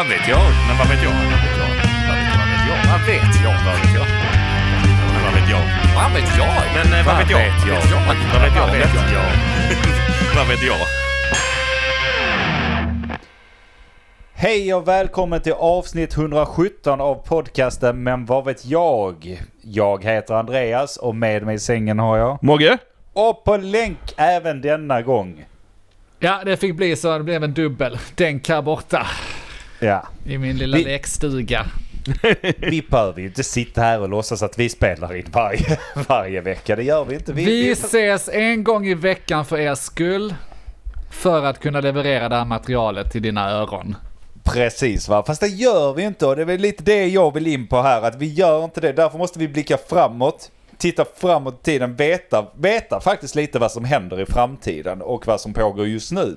Vad vet jag? Men vad vet jag? Vad vet jag? Vad vet jag? Vad vet jag? Vad vet jag? Men vad vet jag? Men eh, vad vet jag? Vad vet jag? Vad vet jag? Vad vet jag? Hej och välkommen till avsnitt 117 av podcasten Men vad vet jag? Jag heter Andreas och med mig i sängen har jag... Mogge? Och på länk även denna gång. Ja, det fick bli så. Det blev en dubbel. Denk här borta. Ja. I min lilla Vi- lekstuga. Vi behöver ju inte sitta här och låtsas att vi spelar in varje, varje vecka. Det gör vi inte. Vi, Vi ses en gång i veckan för er skull. För att kunna leverera det här materialet till dina öron. precis va. Fast det gör vi inte och det är väl lite det jag vill in på här. Att vi gör inte det. Därför måste vi blicka framåt. Titta framåt i tiden. Veta, veta faktiskt lite vad som händer i framtiden och vad som pågår just nu.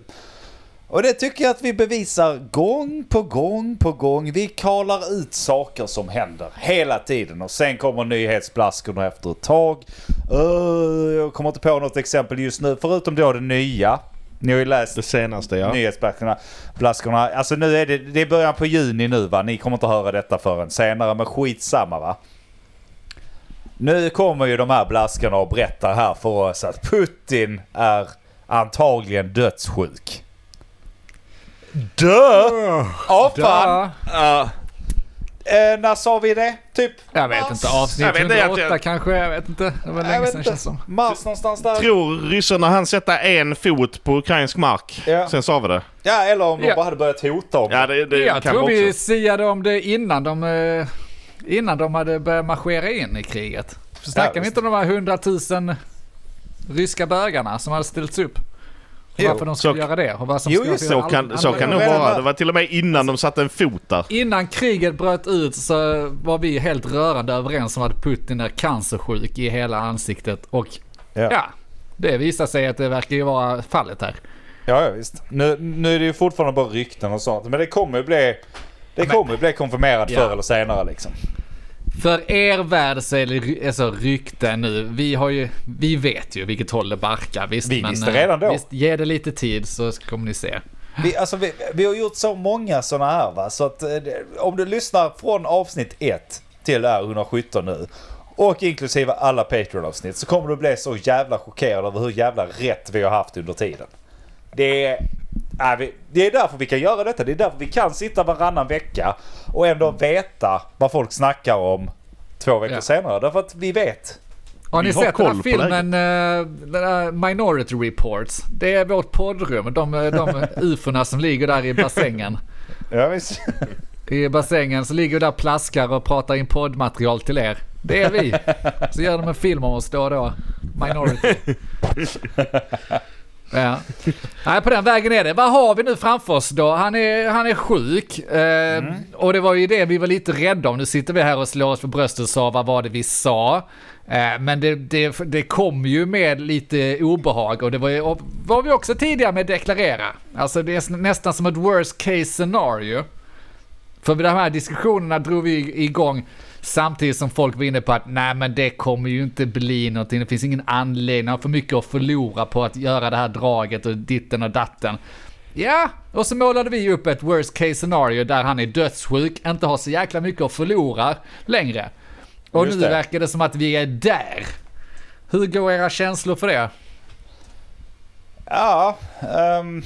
Och det tycker jag att vi bevisar gång på gång på gång. Vi kalar ut saker som händer hela tiden och sen kommer nyhetsblaskorna efter ett tag. Öh, jag kommer inte på något exempel just nu förutom då det nya. Ni har ju läst Det senaste ja. nyhetsblaskorna. Blaskorna. Alltså nu är det, det är början på juni nu va. Ni kommer inte höra detta förrän senare men skitsamma va. Nu kommer ju de här blaskorna och berättar här för oss att Putin är antagligen dödssjuk. Dö! Åh fan! Ja, Eh, när sa vi det? Typ jag vet inte. Avsnitt Jag vet inte, 108 jag- kanske. Jag vet inte. Det var jag länge vet sedan inte. känns som. Mars någonstans där. Tror ryssarna han sätta en fot på ukrainsk mark? Ja. Sen sa vi det. Ja eller om de Ja. bara hade börjat hota om Ja, det, det Jag kan tror vi vi också. siade om det innan de, eh, innan de hade börjat marschera in i kriget. För snackar vi visst. inte om de här hundratusen ryska bögarna som hade ställts upp? Varför de skulle så- göra det och vad som Jo, skulle Så all- kan, så kan det nog vara. Det var till och med innan de satte en fot där. Innan kriget bröt ut så var vi helt rörande överens om att Putin är cancersjuk i hela ansiktet. Och Ja. ja, det visar sig att det verkar ju vara fallet här. Ja, ja visst. Nu, nu är det ju fortfarande bara rykten och sånt. Men det kommer ju bli... Det kommer ju bli konfirmerat Ja. förr eller senare liksom. För er värld så är det alltså, rykten nu. Vi har ju, vi vet ju vilket håll det barkar. Visst, Vi men, visste eh, redan då. Visst, ge det lite tid så kommer ni se. Vi, alltså, vi, vi har gjort så många sådana här va. Så att eh, om du lyssnar från avsnitt 1 till det här 117 nu. Och inklusive alla Patreon-avsnitt så kommer du bli så jävla chockerad över hur jävla rätt vi har haft under tiden. Det är, äh, vi, det är därför vi kan göra detta. Det är därför vi kan sitta varannan vecka och ändå veta vad folk snackar om två veckor Ja. senare. Därför att vi vet. Har ni Vi har sett den här filmen uh, den här Minority Reports? Det är vårt poddrum. De, eh, de ufona som ligger där i bassängen. Ja, visst. I bassängen så ligger vi där plaskar och pratar in poddmaterial till er. Det är vi. Så gör de en film om oss då och då. Minority. Ja. Nej, på den vägen är det. Vad har vi nu framför oss då? Han är, han är sjuk. Eh, Och det var ju det vi var lite rädda om. Nu sitter vi här och slår oss för bröstet och sa vad var det vi sa. Eh, men det, det, det kom ju med lite obehag och det var, ju, och var vi också tidiga med att deklarera. Alltså det är nästan som ett worst case scenario. För de här diskussionerna drog vi igång samtidigt som folk var inne på att nej men det kommer ju inte bli någonting, det finns ingen anledning, han har för mycket att förlora på att göra det här draget och ditten och datten. Ja, och så målade vi upp ett worst case scenario där han är dödssjuk, inte har så jäkla mycket att förlora längre. Och Just nu det. verkar det som att vi är där. Hur går era känslor för det? Ja, ehm.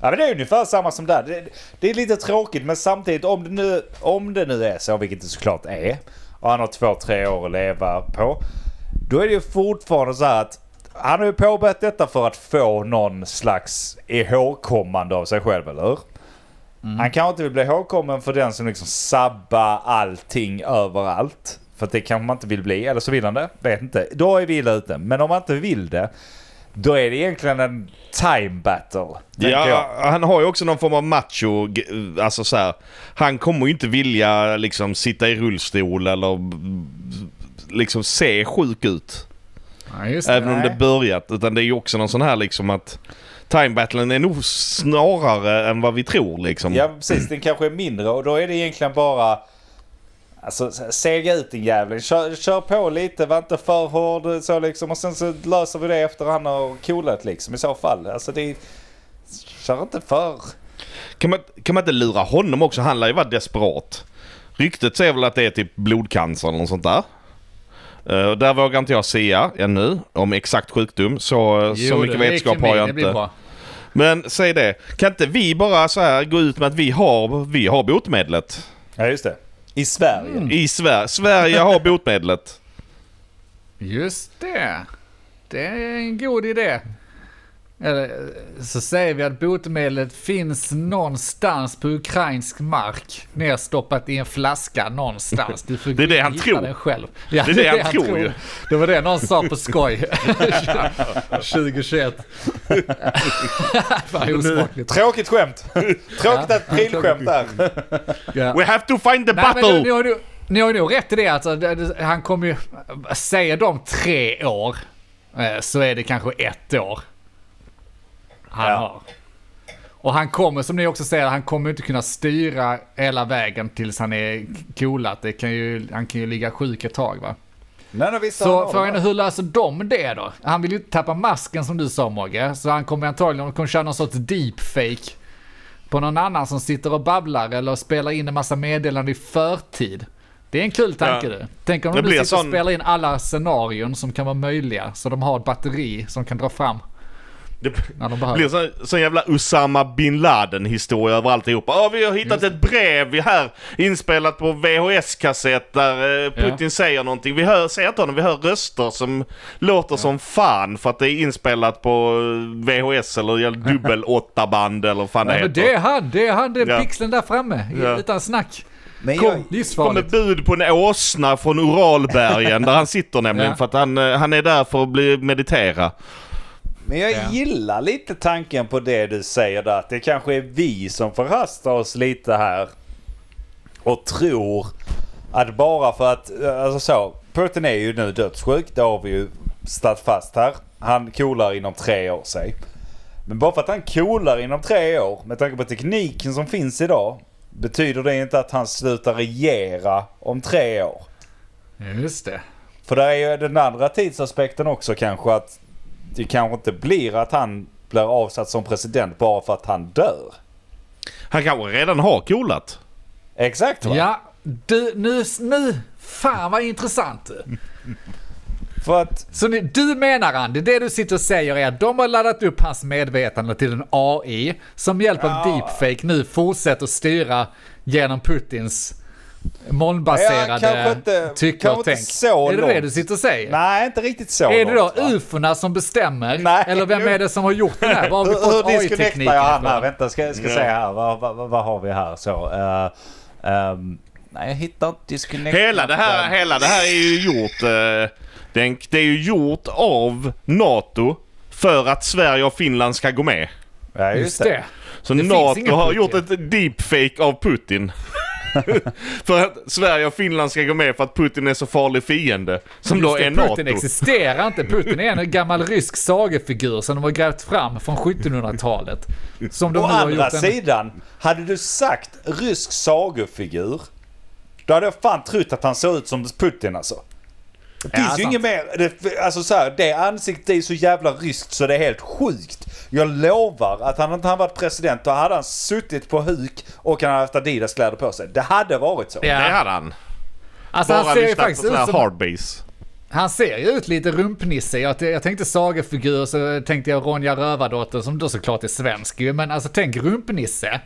Ja men det är ungefär samma som där. Det, det är lite tråkigt men samtidigt om det, nu, om det nu är så, vilket det såklart är, och han har två, tre år att leva på. Då är det ju fortfarande så här att han har ju påbörjat detta för att få någon slags ihågkommande av sig själv, eller hur? Han kanske inte vill bli ihågkommen för den som liksom sabbar allting överallt. För att det kanske man inte vill bli, eller så vill han det. Vet inte. Då är vi illa ute. Men om man inte vill det, då är det egentligen en time battle. Ja, han har ju också någon form av macho, alltså så här. Han kommer ju inte vilja liksom sitta i rullstol eller liksom se sjuk ut. Ja, just Även om Nej. det börjat. Utan det är ju också någon sån här liksom att time battlen är nog snarare än vad vi tror liksom. Ja precis, den kanske är mindre och då är det egentligen bara Alltså sega ut din jävling. Kör, kör på lite, var inte för hård så liksom. Och sen så löser vi det efter han har coolat liksom i så fall. Alltså det... Kör inte för... kan, man, kan man inte lura honom också? Han lär ju vara desperat. Ryktet säger väl att det är typ blodcancer eller något sånt där. Uh, där vågar inte jag säga ännu om exakt sjukdom. Så, Jo, så mycket vetskap har jag det inte. bra. Men säg det. Kan inte vi bara så här gå ut med att vi har, vi har botemedlet? Ja, just det. I Sverige. Mm. I Sverige. Sverige har botemedlet. Just det. Det är en god idé. Eller så säger vi att botemedlet finns någonstans på ukrainsk mark. Nerstoppat i en flaska någonstans. Du får Det är det han tror. Den själv. Ja, Det är det han tror ju. Det var det någon sa på skoj. 2021. Fan osmakligt. Tråkigt skämt. Tråkigt att aprilskämt där. Ja. We have to find the Nej, men battle! ni, ni, har, ju- ni har ju nog rätt i det. Alltså, det- det- han kommer ju... Säger de tre år eh, så är det kanske ett år. Han Ja. har. Och han kommer, som ni också säger, han kommer inte kunna styra hela vägen tills han är coolat. Det kan ju, han kan ju ligga sjuk ett tag va. Nej, nej, Så frågan är hur löser de det då? Han vill ju inte tappa masken som du sa Mogge. Så han kommer antagligen de kommer köra någon sorts deepfake på någon annan som sitter och babblar eller spelar in en massa meddelanden i förtid. Det är en kul tanke Ja. du. Tänk om de sitter och sån- spelar in alla scenarion som kan vara möjliga. Så de har ett batteri som kan dra fram Det när de blir behöver. sån, jävla Usama bin Laden historia över alltihopa. Ja, vi har hittat ett brev här inspelat på VHS-kassett där eh, Putin Ja. säger någonting. Vi hör, ser inte honom, vi hör röster som låter som fan för att det är inspelat på eh, VHS eller dubbel 8 band eller vad fan det Ja, heter. men det är han, det är han, det är Ja. pixeln där framme. Ja. Utan snack. Men Kom, jag, kommer livsfarligt. bud på en åsna från Uralbergen där han sitter nämligen Ja. för att han, eh, han är där för att bli meditera. Men jag Ja. gillar lite tanken på det du säger där. Att det kanske är vi som förhastar oss lite här. Och tror att bara för att, alltså så. Putin är ju nu dödssjuk. Det har vi ju stått fast här. Han coolar inom tre år säg. Men bara för att han coolar inom tre år, med tanke på tekniken som finns idag, betyder det inte att han slutar regera om tre år. Just det. För där är ju den andra tidsaspekten också kanske att det kanske inte blir att han blir avsatt som president bara för att han dör. Han kanske redan har coolat. Exakt va? Ja, du, nu, nu, fan vad intressant. För att, Så ni, du menar Andy, det du sitter och säger är att de har laddat upp hans medvetande till en AI som med hjälp av Ja. deepfake nu fortsätter att styra genom Putins Ja, molnbaserade inte- tycke kanske och inte tänk. så är det det du sitter och säger? nej inte riktigt så är det då långt, ufona som bestämmer? Nej, Eller vem är det som har gjort det här? Var har vi Hur, hur fått disconnectar AI-tekniken jag han här? ifrån? Vänta, ska, ska Ja. se här. Vad, vad, vad, har vi här? Så. eh, ehm, nej, jag hittar inte disconnect. Hela det här, hela det här är ju gjort... Eh, det, är, det är ju gjort av NATO för att Sverige och Finland ska gå med. Ja, Just det. Så Det NATO har gjort ett deepfake av Putin. för att Sverige och Finland ska gå med för att Putin är så farlig fiende. Som då Just det, är NATO. Putin existerar inte. Putin är en gammal rysk sagefigur som de har grävt fram från 1700-talet. Som de Å nu har andra gjort en... sidan, hade du sagt rysk sagofigur, då hade jag fan trott att han såg ut som Putin alltså. Det Ja, finns ju sant. inget mer, det, alltså så här, det ansiktet är så jävla ryskt så det är helt sjukt. Jag lovar att han inte han varit president då hade han suttit på huk och han hade haft Adidas-kläder på sig. Det hade varit så. Ja. Det hade han. Alltså Bara han ser ju faktiskt ut som... hardbase. Han ser ju ut lite rumpnisse. Jag, jag tänkte sagefigur så tänkte jag Ronja Rövardotter som då såklart är svensk ju. Men alltså tänk rumpnisse.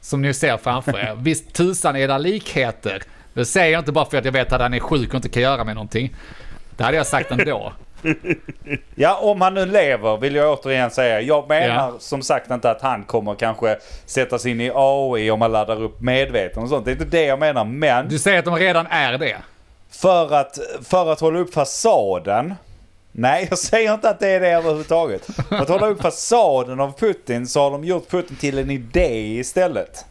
Som ni ser framför er. Visst tusan är det likheter. Det säger jag inte bara för att jag vet att han är sjuk och inte kan göra med någonting. Det hade jag sagt ändå. Ja, om han nu lever vill jag återigen säga. Jag menar Ja. som sagt inte att han kommer kanske sättas in i AI om man laddar upp medveten och sånt. Det är inte det jag menar. Men Du säger att de redan är det. för att, för att hålla upp fasaden. Nej, jag säger inte att det är det överhuvudtaget. För att hålla upp fasaden av Putin så har de gjort Putin till en idé istället.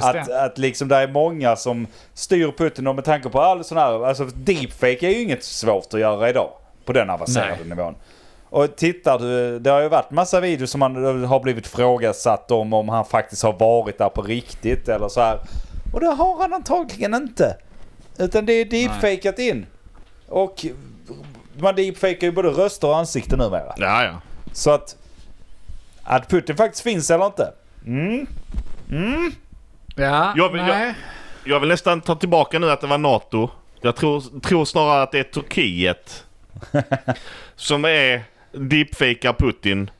Att, att liksom det är många som styr Putin och med tanke på all sån här, alltså deepfake är ju inget svårt att göra idag. På den avancerade Nej. nivån. Och tittar du, det har ju varit massa videos som man har blivit frågasatt om, om han faktiskt har varit där på riktigt eller så här. Och det har han antagligen inte. Utan det är deepfakat in. Och man deepfakar ju både röster och ansikten numera. Ja, ja. Så att, att Putin faktiskt finns eller inte. Mm. Ja, Jag vill- nej. Jag vill nästan ta tillbaka nu att det var NATO. Jag tror, tror snarare att det är Turkiet som är deepfakar Putin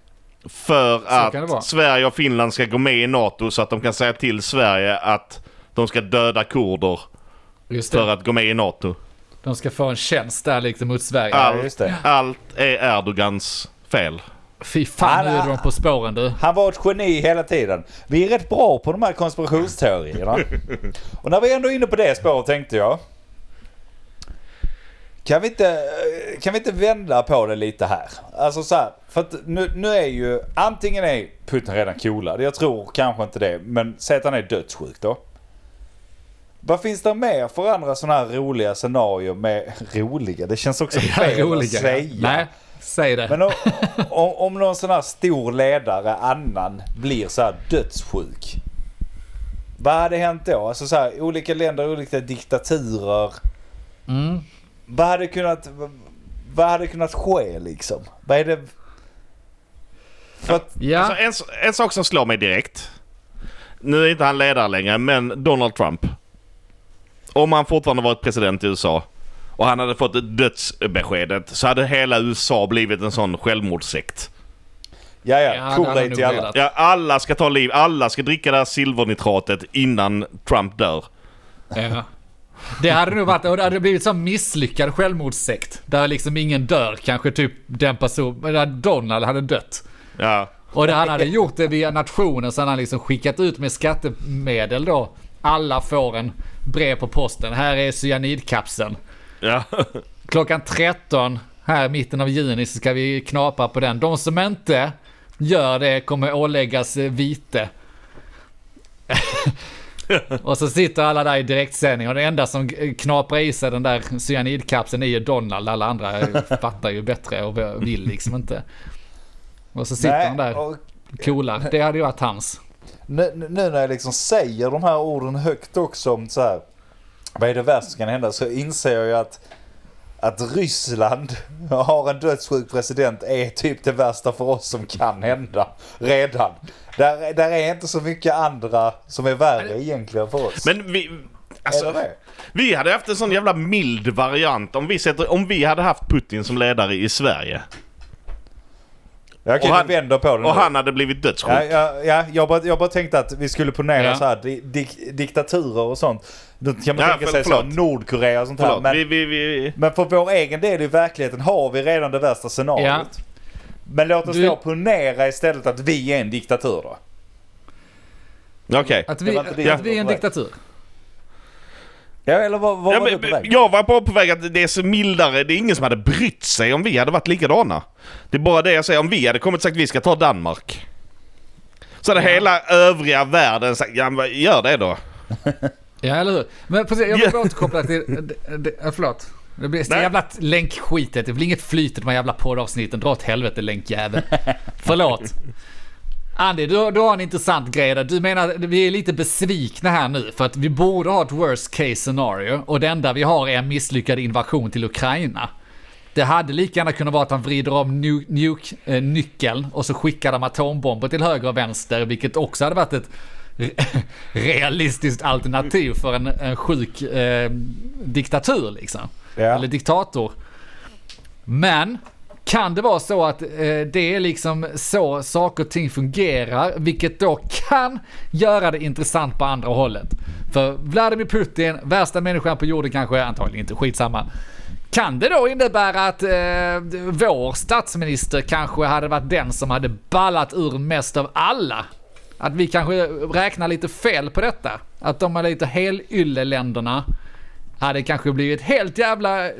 för vara. att Sverige och Finland ska gå med i NATO så att de kan säga till Sverige att de ska döda kurder för att gå med i NATO. De ska få en tjänst där liksom mot Sverige. Allt, Ja, just det. allt är Erdogans fel. Fy fan, nu är de på spåren du. Han var ett geni hela tiden. Vi är rätt bra på de här konspirationsteorierna. Och när vi ändå är inne på det spåret tänkte jag. Kan vi inte, kan vi inte vända på det lite här? Alltså så här, för att nu, nu är ju antingen är Putin redan coolad. Jag tror kanske inte det. Men säg att han är dödssjuk då. Vad finns det mer för andra sådana här roliga scenarier med roliga? Det känns också Ja, fel att roliga. säga. Nej, säg det. Men om, om, om någon sån här stor ledare, annan, blir så här dödssjuk. Vad hade hänt då? Alltså så här, olika länder, olika diktaturer. Mm. Vad hade kunnat, vad hade kunnat ske liksom? Vad är det? För att, Ja, Alltså, en, en sak som slår mig direkt. Nu är inte han ledare längre, men Donald Trump. Om han fortfarande varit president i USA och han hade fått dödsbeskedet så hade hela USA blivit en sån självmordssekt. ja, Ja, ja, hade dig nog till alla. velat. Ja, alla ska ta liv. Alla ska dricka det här silvernitratet innan Trump dör. ja. Det hade nog varit, och det hade blivit så misslyckad självmordssekt. Där liksom ingen dör, kanske typ den person, där Donald hade dött. Ja. Och det han hade gjort det via nationen så hade han liksom skickat ut med skattemedel då. Alla får en brev på posten. Här är cyanidkapseln. Ja. Klockan 13 här i mitten av juni så ska vi knapra på den. De som inte gör det kommer åläggas vite. och så sitter alla där i direktsändning och det enda som knaprar i sig den där cyanidkapseln är ju Donald. Alla andra fattar ju bättre och vill liksom inte. Och så sitter han där och coola. Det hade ju varit hans. nu, nu när jag liksom säger de här orden högt också om så här. Vad är det värsta som kan hända? Så inser jag ju att att Ryssland har en dödssjuk president är typ det värsta för oss som kan hända. Redan. Där, där är inte så mycket andra som är värre egentligen för oss. Men vi... Alltså, vi hade haft en sån jävla mild variant om vi, sätter, om vi hade haft Putin som ledare i Sverige. Jag kan och han- vända på det Och nu. han hade blivit dödssjuk. Ja, ja, ja jag, bara, jag bara tänkte att vi skulle ponera Ja. så här di, dik, diktaturer och sånt. Då kan man Ja, tänka för- sig så. Nordkorea och sånt här. Men, vi, vi, vi... men för vår egen del i verkligheten har vi redan det värsta scenariot. Men låt oss Du- då ponera istället att vi är en diktatur då. Okej. Att vi, inte det att vi är en diktatur. Ja, eller vad, vad Ja, var du på men, väg? jag var bara på väg att det är så mildare. Det är ingen som hade brytt sig om vi hade varit likadana. Det är bara det jag säger. Om vi hade kommit och sagt att vi ska ta Danmark. Så hade hela övriga världen sagt ja men gör det då. Ja, eller hur? Men precis, jag vill Ja. bara återkoppla till... det- det- äh, Förlåt. Det blir så jävla länkskitet. Det blir inget flyt i de här jävla poddavsnitten. Dra åt helvete länkjävel. Förlåt. Andy, du, du har en intressant grej där. Du menar att vi är lite besvikna här nu för att vi borde ha ett worst case scenario och det enda vi har är en misslyckad invasion till Ukraina. Det hade lika gärna kunnat vara att han vrider om nu, nuke, eh, och så skickar de atombomber till höger och vänster, vilket också hade varit ett re- realistiskt alternativ för en, en sjuk eh, diktatur liksom. Ja. Eller diktator. Men kan det vara så att eh, det är liksom så saker och ting fungerar, vilket då kan göra det intressant på andra hållet. För Vladimir Putin, värsta människan på jorden kanske, antagligen inte, skitsamma. Kan det då innebära att eh, vår statsminister kanske hade varit den som hade ballat ur mest av alla? Att vi kanske räknar lite fel på detta? Att de här lite helylle-länderna hade kanske blivit helt jävla eh,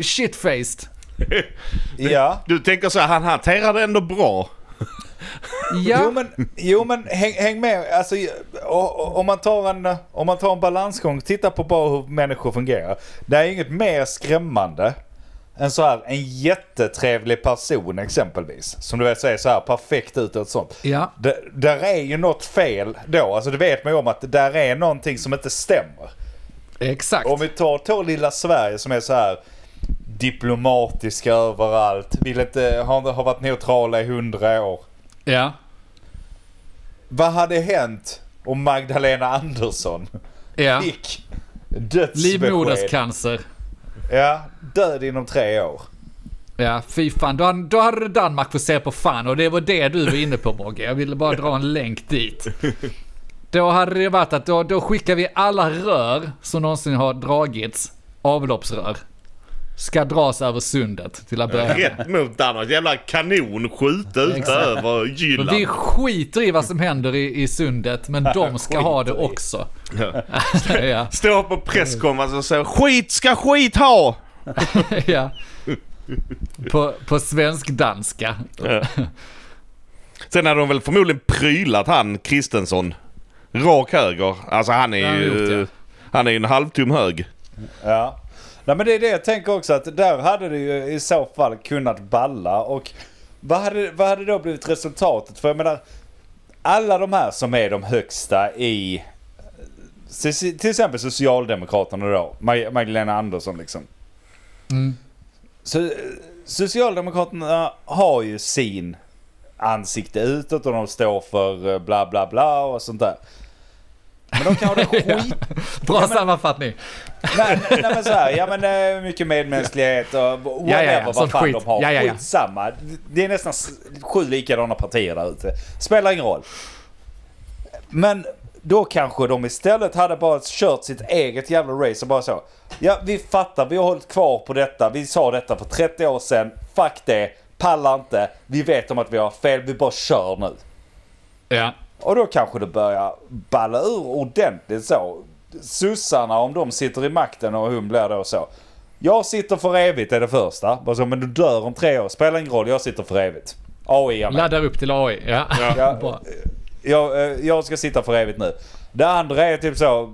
shitfaced. Ja. Du tänker så här, han hanterar det ändå bra. Ja, Jo men, jo, men häng, häng med. Alltså, om, man tar en, om man tar en balansgång, titta på bara hur människor fungerar. Det är inget mer skrämmande än så här en jättetrevlig person exempelvis. Som du vet ser så här perfekt ut och ett sånt. ja, Det, där är ju något fel då. Alltså det vet man ju om att det där är någonting som inte stämmer. exakt. Om vi tar, tar lilla Sverige som är så här diplomatiska överallt. Vill inte, har, har varit neutrala i hundra år. Ja, Vad hade hänt och Magdalena Andersson Ja. fick dödsbesked. Livmoderscancer. Ja, död inom tre år. Ja, fy fan. Då då hade Danmark fått se på fan och det var det du var inne på Mogge. Jag ville bara dra en länk dit. Då hade det varit att då, då skickar vi alla rör som någonsin har dragits, avloppsrör, ska dras över sundet till att börja med. Rätt mot Danmark. Jävla kanon skjuta ut över Jylland. vi skiter i vad som händer i, i sundet, men de ska ha det också. Ja. Står på presskonferensen och säger skit ska skit ha! ja. På, på svensk-danska. Ja. Sen hade de väl förmodligen prylat han Kristensson. Rak höger. Alltså han är han ju... gjort, Han är ju en halvtum hög. Ja. Nej men det är det jag tänker också att där hade det ju i så fall kunnat balla och vad hade, vad hade då blivit resultatet? För jag menar alla de här som är de högsta i till exempel Socialdemokraterna då, Mag- Magdalena Andersson liksom. Mm. Så Socialdemokraterna har ju sin ansikte utåt och de står för eh, bla bla bla och sånt där. Men de kan ha det skit Bra sammanfattning. Nej, nej, nej men så här, ja men eh, mycket medmänsklighet och whatever Ja, ja, ja, vad fan skit. de har. Ja, ja, ja. Skitsamma. Det är nästan sju likadana partier där ute. Spelar ingen roll. Men då kanske de istället hade bara kört sitt eget jävla race och bara så. Ja, vi fattar. Vi har hållit kvar på detta. Vi sa detta för 30 år sedan. Fuck det. Pallar inte. Vi vet om att vi har fel. Vi bara kör nu. Ja. Och då kanske det börjar balla ur ordentligt så. Sossarna om de sitter i makten och hon blir då så. Jag sitter för evigt är det första. Bara så, men du dör om tre år. Spelar ingen roll, jag sitter för evigt. AI är med. Laddar upp till AI. Ja. Ja, jag, eh, jag ska sitta för evigt nu. Det andra är typ så.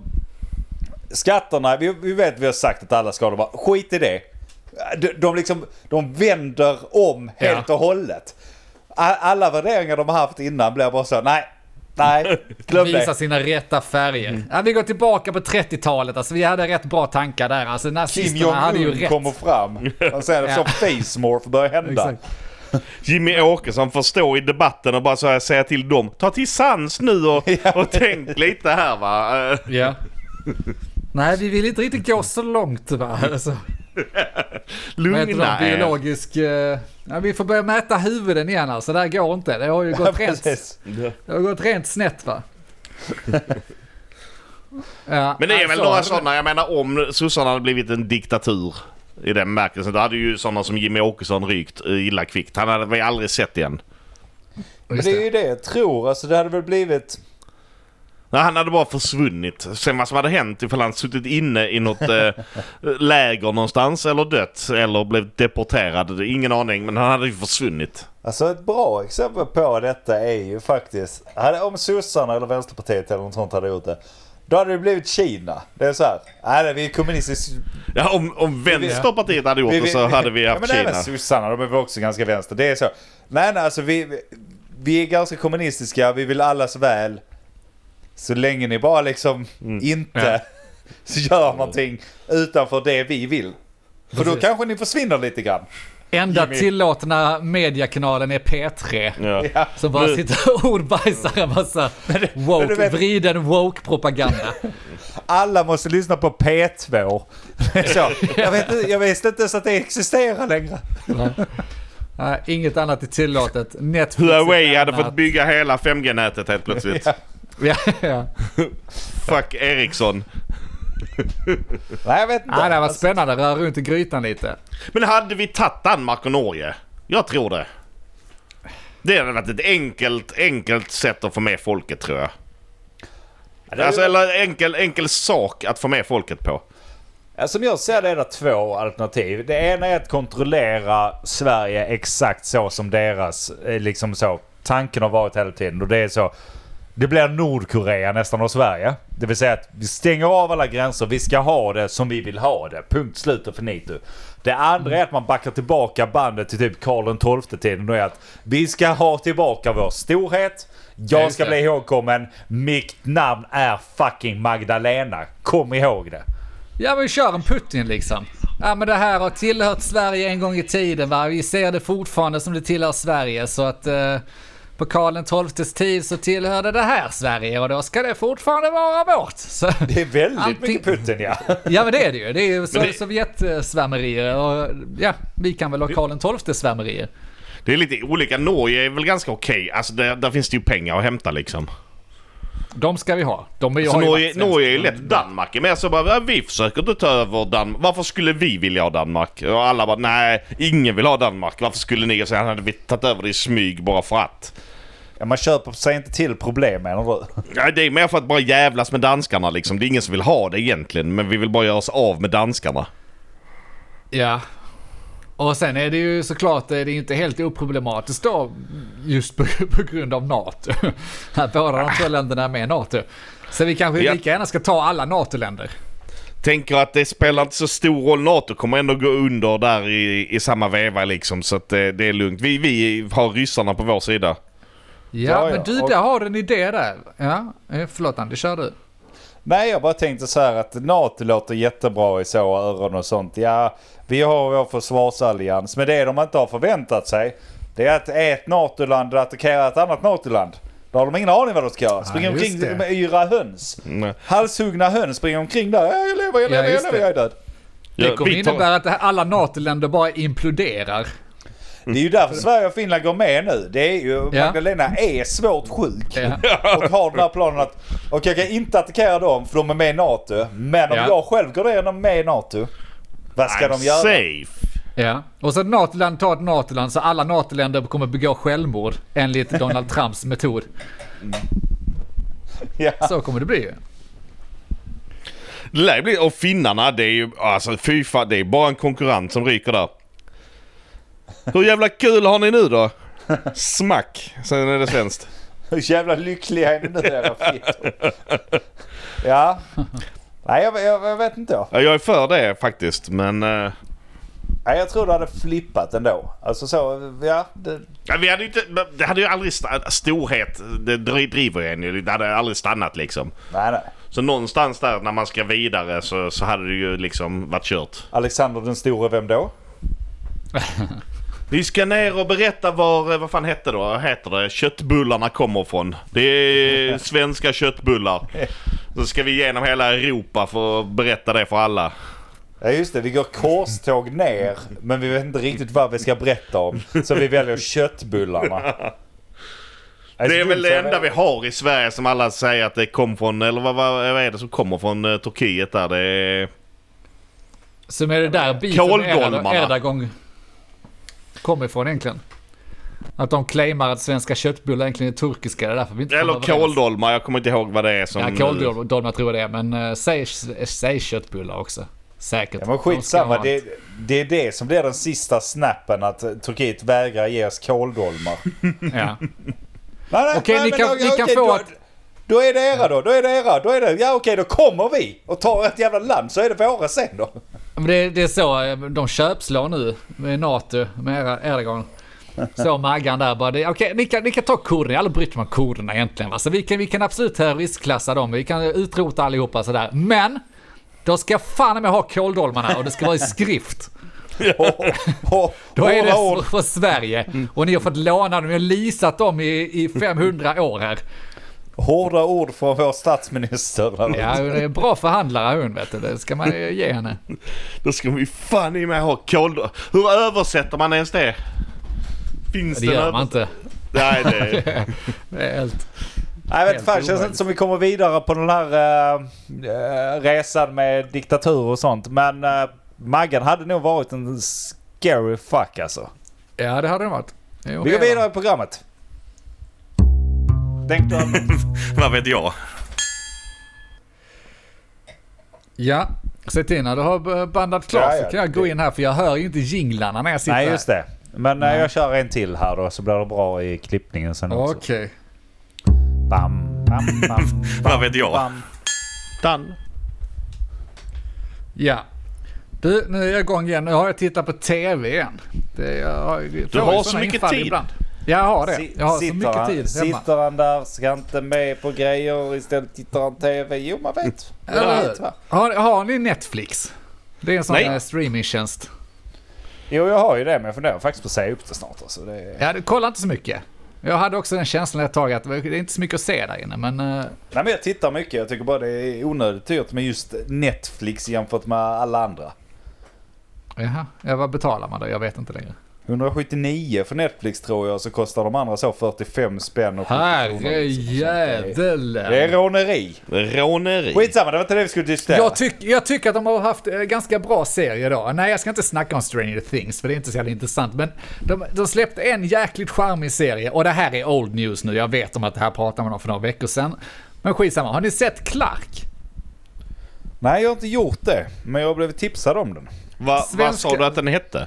Skatterna, vi, vi vet vi har sagt att alla ska bra. Skit i det. De, de liksom, de vänder om helt Ja. och hållet. Alla värderingar de har haft innan blir bara så, nej, nej, glöm Visa det. sina rätta färger. Ja, vi går tillbaka på 30-talet. Alltså, vi hade rätt bra tankar där. Alltså, Kim nazisterna hade ju rätt. kommer fram. Och sen Ja. så face morph börjar hända. Exakt. Jimmy Åkesson får stå i debatten och bara så här säga till dem. Ta till sans nu och, och tänk lite här va. Ja. Nej, vi vill inte riktigt gå så långt va. Alltså, vad heter Lugna er. Biologisk... eh, Ja, vi får börja mäta huvuden igen alltså. Det här går inte. Det har ju gått, rent, Precis. det har gått rent snett va. Ja, Men det är väl alltså, några sådana, jag menar om sossarna hade blivit en diktatur i den bemärkelsen. Då hade ju sådana som Jimmy Åkesson rykt illa kvickt. Han hade vi aldrig sett igen. Men det är ju det jag tror. Alltså det hade väl blivit... Nej, han hade bara försvunnit. Sen vad som hade hänt ifall han suttit inne i något eh, läger någonstans eller dött eller blivit deporterad. Ingen aning men han hade ju försvunnit. Alltså ett bra exempel på detta är ju faktiskt... Om sossarna eller Vänsterpartiet eller något sånt hade gjort det. Då hade det blivit Kina. Det är så här. Nej, vi är kommunistiskt... Ja, om, om Vänsterpartiet hade gjort vi- det så hade vi ja, haft men Kina. även sossarna, de är väl också ganska vänster. Det är så. Nej, nej, alltså vi- vi är ganska kommunistiska. Vi vill allas väl. Så länge ni bara liksom Mm. inte gör någonting utanför det vi vill. För då Precis. kanske ni försvinner lite grann. Enda Jimmy. tillåtna mediakanalen är P3. Ja. Ja. Som bara Nu- sitter och ordbajsar en massa woke, vet- vriden woke-propaganda. Alla måste lyssna på P2. så, jag, vet, jag visste inte ens att det existerar längre. Nej, inget annat är tillåtet. Netflix är Huawei hade fått bygga hela 5G-nätet helt plötsligt. Ja. Ja, ja. Fuck Ericsson. Nej, jag vet inte. Nej, det var spännande. Röra runt i grytan lite. Men hade vi tagit Danmark och Norge? Jag tror det. Det hade varit ett enkelt, enkelt sätt att få med folket tror jag. det är Alltså, ju- eller enkel, enkel sak att få med folket på. Ja, Som jag ser det är det två alternativ. Det ena är att kontrollera Sverige exakt så som deras, eh, liksom så, tanken har varit hela tiden. Och det är så, det blir Nordkorea nästan av Sverige. Det vill säga att vi stänger av alla gränser, vi ska ha det som vi vill ha det. Punkt slut och finito. Det andra är att man backar tillbaka bandet till typ Karl XII-tiden och är att vi ska ha tillbaka vår storhet. Ja, Jag ska bli ihågkommen. Mitt namn är fucking Magdalena. Kom ihåg det. Ja, men kör en Putin liksom. Ja, men det här har tillhört Sverige en gång i tiden va. Vi ser det fortfarande som det tillhör Sverige så att... Eh, på Karl XIIs tid så tillhörde det här Sverige och då ska det fortfarande vara vårt. Så, Det är väldigt Allting- mycket Putin ja. ja men det är det ju. Det är ju så, Men det- Sovjetsvärmerier och ja, vi kan väl ha Karl XIIs svärmerier. Det är lite olika. Norge är väl ganska okej. Alltså där, där finns det ju pengar att hämta liksom. De ska vi ha. De är ju, Så ju Norge. Norge är ju lätt. Danmark är mer så bara, "Ja, vi försöker inte ta över Danmark. Varför skulle vi vilja ha Danmark? Och alla bara, nej, ingen vill ha Danmark. Varför skulle ni? Och sen hade vi tagit över det i smyg bara för att. ja. Man köper sig inte till problem menar du? Ja, det är mer för att bara jävlas med danskarna liksom. Det är ingen som vill ha det egentligen. Men vi vill bara göra oss av med danskarna. Ja. Och sen är det ju såklart, det är inte helt oproblematiskt då, just på, på grund av NATO. Att båda de två länderna är med i NATO. Så vi kanske Ja. lika gärna ska ta alla NATO-länder. Tänker att det spelar inte så stor roll. NATO kommer ändå gå under där i, i samma veva liksom. Så att det, det är lugnt. Vi, vi har ryssarna på vår sida. Ja, Ja, ja. men du, Och- där har du en idé där. Ja, eh, förlåt Andy, kör du. Nej, jag bara tänkte så här att NATO låter jättebra i så öron och sånt. Ja, vi har vår försvarsallians. Men det de inte har förväntat sig, det är att ett NATO-land attackerar ett annat NATO-land. Då har de ingen aning vad de ska göra. Springer omkring det. med yra höns. Mm. Halshuggna höns springer omkring där. Ja, Jag lever, jag Ja, lever, jag just lever, det. jag är död. Det Ja, kommer innebära att alla NATO-länder bara imploderar. Det är ju därför Sverige och Finland går med nu. Det är ju, Ja. Magdalena är svårt sjuk. Ja. Och har den här planen att, okej jag kan inte attackera dem för de är med i NATO. Men om Ja. jag själv går igenom med i NATO, vad ska I'm de göra? safe. Ja, och så NATO-land tar ett NATO-land så alla NATO-länder kommer begå självmord enligt Donald Trumps metod. Ja. Så kommer det bli ju. Det lär bli, och finnarna det är ju, alltså fy fan, det är bara en konkurrent som ryker där. Hur jävla kul har ni nu då? Smack, sen är det svenskt. Hur jävla lyckliga är ni nu era fittor? Ja. Nej jag, jag, jag vet inte jag. Ja, jag är för det faktiskt, men... eh, Nej, jag tror det hade flippat ändå. Alltså så, ja. Det, ja, vi hade ju inte, det hade ju aldrig, storhet, det dri- driver ju en ju. Det hade aldrig stannat liksom. nej nej. Så någonstans där när man ska vidare så, så hade det ju liksom varit kört. Alexander den store, vem då? Vi ska ner och berätta var, eh, vad fan hette då, heter det, köttbullarna kommer från. Det är svenska köttbullar. Så ska vi igenom hela Europa för att berätta det för alla. Ja just det, vi går korståg ner men vi vet inte riktigt vad vi ska berätta om. Så vi väljer köttbullarna. Det är väl det enda vi har i Sverige som alla säger att det kom från, eller vad, vad, vad är det som kommer från eh, Turkiet där? Det är... Som är det där Kåldolmarna. Erdogan- Erdogan kommer ifrån egentligen. Att de claimar att svenska köttbullar egentligen är turkiska, det är därför vi inte Eller kåldolmar, jag kommer inte ihåg vad det är som... Ja, kåldolmar tror jag det är, men uh, säg, säg köttbullar också. Säkert. Ja men De skitsamma. ha Det, det är det som blir den sista snappen att Turkiet vägrar ge oss kåldolmar. Ja. Nej, nej, Okej, nej, ni kan- okej, ni kan få då, att- Då är det era då, då är det era, då är det, ja okej då kommer vi och tar ett jävla land så är det våra sen då. Det, det är så de köpslår nu med NATO, med Erdogan. Så Maggan där bara, okej ni, kan, ni kan ta kurderna, brytt mig om kurderna egentligen. Va? Så vi kan, vi kan absolut terroristklassa dem, vi kan utrota allihopa sådär. Men, då ska jag fan med ha kåldolmarna och det ska vara i skrift. Då är det för, för Sverige. Och ni har fått låna dem, ni har leasat dem i, i 500 år här. Hårda ord från vår statsminister. Ja, hon är en bra förhandlare hon vet du. Det ska man ju ge henne. Då ska vi fan i med ha kåldolmar. Hur översätter man ens det? Finns Det en gör man inte. Nej, det... Det är helt... Nej, jag vet fan, känns inte som vi kommer vidare på den här uh, resan med diktatur och sånt. Men uh, Maggan hade nog varit en scary fuck alltså. Ja, det hade det varit. Jo, Vi går det är vidare i programmet. Tänk du Vad vet jag? Ja, se till när du har bandat klart Ja, ja, så kan jag gå in här för jag hör ju inte jinglarna när jag sitter Nej, just det. Men eh, Nej. jag kör en till här då så blir det bra i klippningen sen här. också. Okej. Bam, bam, bam, Vad vet jag? bam. Dan. Ja. Du, nu är jag igång igen. Nu har jag tittat på TV igen. Det, jag, har- jag får har så mycket tid. Ibland. Jag har det. Jag har så sitter mycket han, tid hemma. Sitter han där, ska inte med på grejer, istället tittar han TV. Jo, man vet. Man Eller vet va? Har, har ni Netflix? Det är en sån Nej. här streamingtjänst. Jo, jag har ju det men jag funderar faktiskt på att säga upp det snart. Alltså. Det är... Ja, du kollar inte så mycket. Jag hade också den känslan ett tag att det är inte så mycket att se där inne, men... eh, Nej men jag tittar mycket. Jag tycker bara det är onödigt dyrt med just Netflix jämfört med alla andra. Jaha, ja, vad betalar man då? Jag vet inte längre. 179 för Netflix tror jag, så kostar de andra så 45 spänn och 70 kronor. Herre jävlar. Det är råneri. Råneri. Skitsamma, det var inte det vi skulle diskutera. Jag, tyck, jag tycker att de har haft eh, ganska bra serier då. Nej, jag ska inte snacka om Stranger Things, för det är inte så jävla intressant. Men de, de släppte en jäkligt charmig serie, och det här är old news nu. Jag vet om att det här pratade man om för några veckor sedan. Men skitsamma, har ni sett Clark? Nej, jag har inte gjort det. Men jag blev tipsad om den. Va, vad Svenska- sa du att den hette?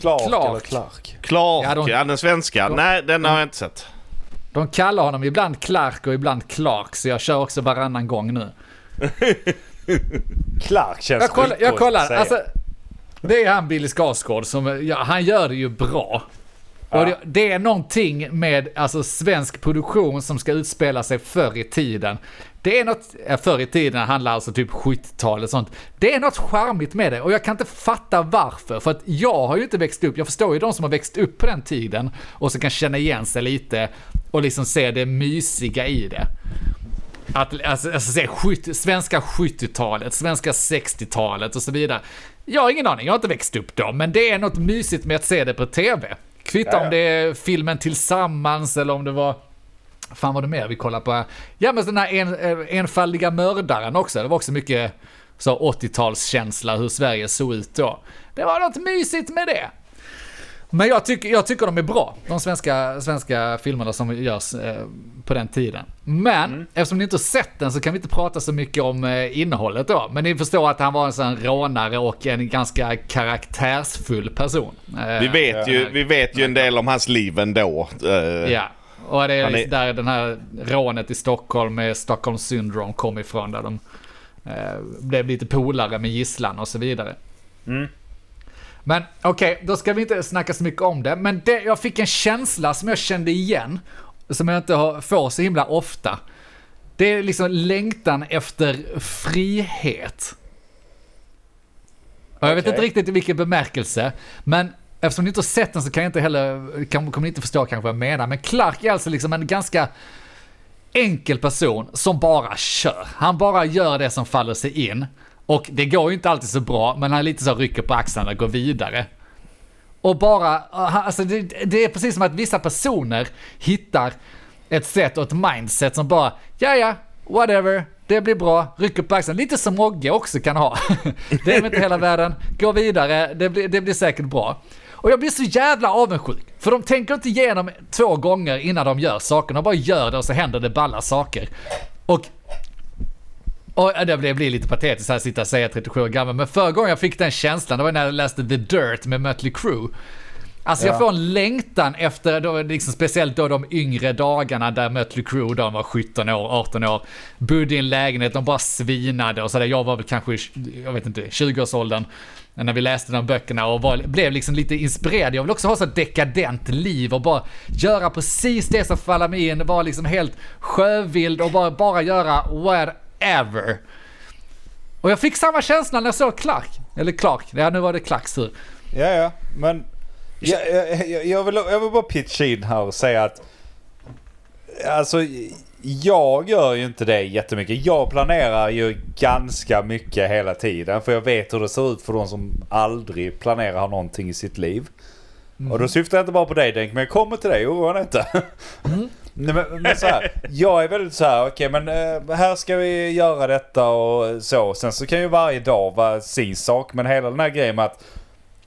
Clark, Clark. eller Clark. Clark, Ja, ja, de- den svenska. de- Nej, den har jag inte sett. De kallar honom ibland Clark och ibland Clark, så jag kör också varannan gång nu. Clark känns Jag kollar, jag kollar. Alltså, det är han Billy Skarsgård som, ja, han gör det ju bra. Och det, det är någonting med alltså, svensk produktion som ska utspela sig förr i tiden. Det är något, förr i tiden handlar alltså typ 70-talet och sånt. Det är något charmigt med det och jag kan inte fatta varför. För att jag har ju inte växt upp, jag förstår ju de som har växt upp på den tiden och som kan känna igen sig lite och liksom se det mysiga i det. Att alltså, alltså, se 70, svenska 70-talet, svenska 60-talet och så vidare. Jag har ingen aning, jag har inte växt upp då, men det är något mysigt med att se det på TV. Kvitta om det är filmen Tillsammans eller om det var... Fan vad det mer vi kollar på? Ja men den här en, eh, enfaldiga mördaren också, det var också mycket så 80-talskänsla hur Sverige såg ut då. Det var något mysigt med det. Men jag tycker, jag tycker de är bra, de svenska, svenska filmerna som görs eh, på den tiden. Men eftersom ni inte har sett den så kan vi inte prata så mycket om eh, innehållet då. Men ni förstår att han var en sån rånare och en ganska karaktärsfull person. Eh, Vi vet, ju, vi vet ju en del om hans liv ändå. Eh, Ja, och det är, där den här rånet i Stockholm med Stockholm syndrome kom ifrån. Där de eh, blev lite polare med gisslan och så vidare. Mm. Men okej, då ska vi inte snacka så mycket om det. Men det, jag fick en känsla som jag kände igen, som jag inte har, får så himla ofta. Det är liksom längtan efter frihet. Och jag vet Okej. inte riktigt i vilken bemärkelse, men eftersom ni inte har sett den så kan jag inte heller, kommer ni inte förstå kanske vad jag menar. Men Clark är alltså liksom en ganska enkel person som bara kör. Han bara gör det som faller sig in. Och det går ju inte alltid så bra, men han är lite så rycker på axlarna och går vidare. Och bara, ah, alltså det, det är precis som att vissa personer hittar ett sätt och ett mindset som bara, ja ja, whatever, det blir bra, rycker på axlarna. Lite som Mogge också kan ha. det är väl inte hela världen, gå vidare, det blir, det blir säkert bra. Och jag blir så jävla avundsjuk, för de tänker inte igenom två gånger innan de gör saker, de bara gör det och så händer det balla saker. Och och det blir, blir lite patetiskt här att sitta och säga 37 år gammal, men förra gången jag fick den känslan, det var när jag läste The Dirt med Mötley Crüe. Alltså jag Ja. får en längtan efter, då, liksom, speciellt då de yngre dagarna där Mötley Crüe, de var 17 år, 18 år, bodde i en lägenhet, de bara svinade och sådär. Jag var väl kanske, jag vet inte, 20-årsåldern när vi läste de böckerna och var, blev liksom lite inspirerad. Jag vill också ha så dekadent liv och bara göra precis det som faller mig in, vara liksom helt sjövild och bara, bara göra whatever. Och jag fick samma känsla när jag såg Clark. Eller Clark, ja nu var det Clarks tur. Ja, ja, men jag, jag, jag, vill, jag vill bara pitcha in här och säga att alltså jag gör ju inte det jättemycket. Jag planerar ju ganska mycket hela tiden för jag vet hur det ser ut för de som aldrig planerar någonting i sitt liv. Och då syftar jag inte bara på dig Denk, men jag kommer till dig, oroa dig inte. Nej, men, men så här, jag är väldigt så här, okej men eh, här ska vi göra detta och så. Sen så kan ju varje dag vara sin sak, men hela den här grejen med att